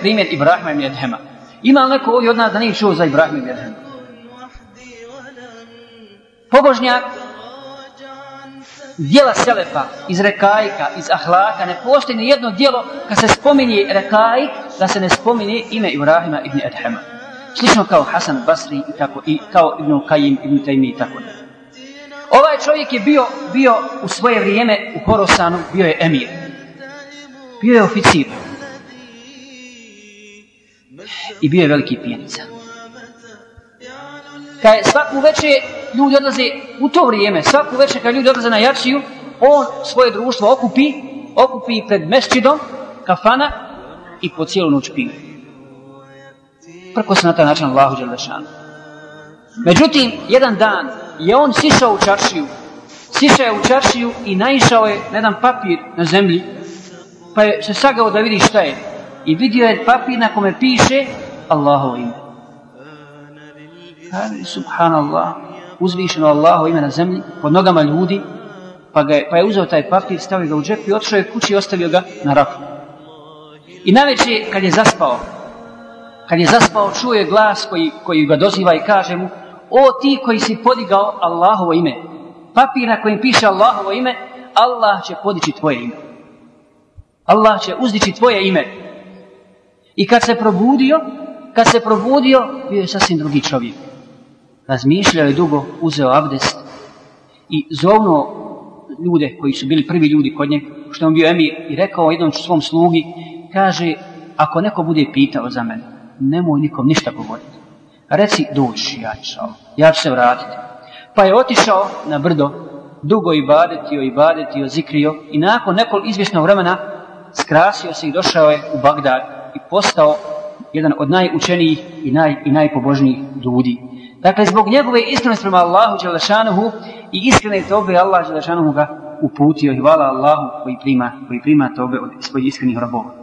primjer Ibrahima ibn Edhema. Ima li neko ovdje od nas da nije čuo za Ibrahima ibn Edhema? Pobožnjak dijela Selefa, iz Rekajka, iz Ahlaka, ne postoji ni jedno dijelo kad se spominje Rekajk, da se ne spominje ime Ibrahima ibn Edhema. Slično kao Hasan Basri i, tako, i kao Ibn Kajim, Ibn Taymi i tako da. Ovaj čovjek je bio, bio u svoje vrijeme u Horosanu, bio je emir. Bio je oficir. I bio je veliki pijenica. Kad je svaku večer ljudi odlaze u to vrijeme, svaku večer kad ljudi odlaze na jačiju, on svoje društvo okupi, okupi pred mesčidom, kafana i po cijelu noć pije. Prko se na taj način Allahu Đelešanu. Međutim, jedan dan je on sišao u čaršiju, sišao je u čaršiju i naišao je na jedan papir na zemlji, pa je se sagao da vidi šta je. I vidio je papir na kome piše Allahovo ime. Kaže, subhanallah, uzvišeno Allahovo ime na zemlji, pod nogama ljudi, pa, ga je, pa je uzeo taj papir, stavio ga u džep i otišao je kući i ostavio ga na rafu. I najveće, kad je zaspao, kad je zaspao, čuo je glas koji, koji ga doziva i kaže mu, o ti koji si podigao Allahovo ime, papir na kojem piše Allahovo ime, Allah će podići tvoje ime. Allah će uzdići tvoje ime. I kad se probudio, kad se probudio, bio je sasvim drugi čovjek. Razmišljao je dugo, uzeo abdest i zovno ljude koji su bili prvi ljudi kod njega, što on bio emir, i rekao jednom svom slugi, kaže, ako neko bude pitao za mene, nemoj nikom ništa govoriti. Reci, doći, ja ću, ja ću se vratiti. Pa je otišao na brdo, dugo i badetio i badetio, zikrio i nakon nekog izvjesnog vremena skrasio se i došao je u Bagdad i postao jedan od najučenijih i, naj, i najpobožnijih ljudi. Dakle, zbog njegove iskrenosti prema Allahu Đelešanuhu i iskrene tobe Allah Đelešanuhu ga uputio i hvala Allahu koji prima, koji prima tobe od svojih iskrenih robova.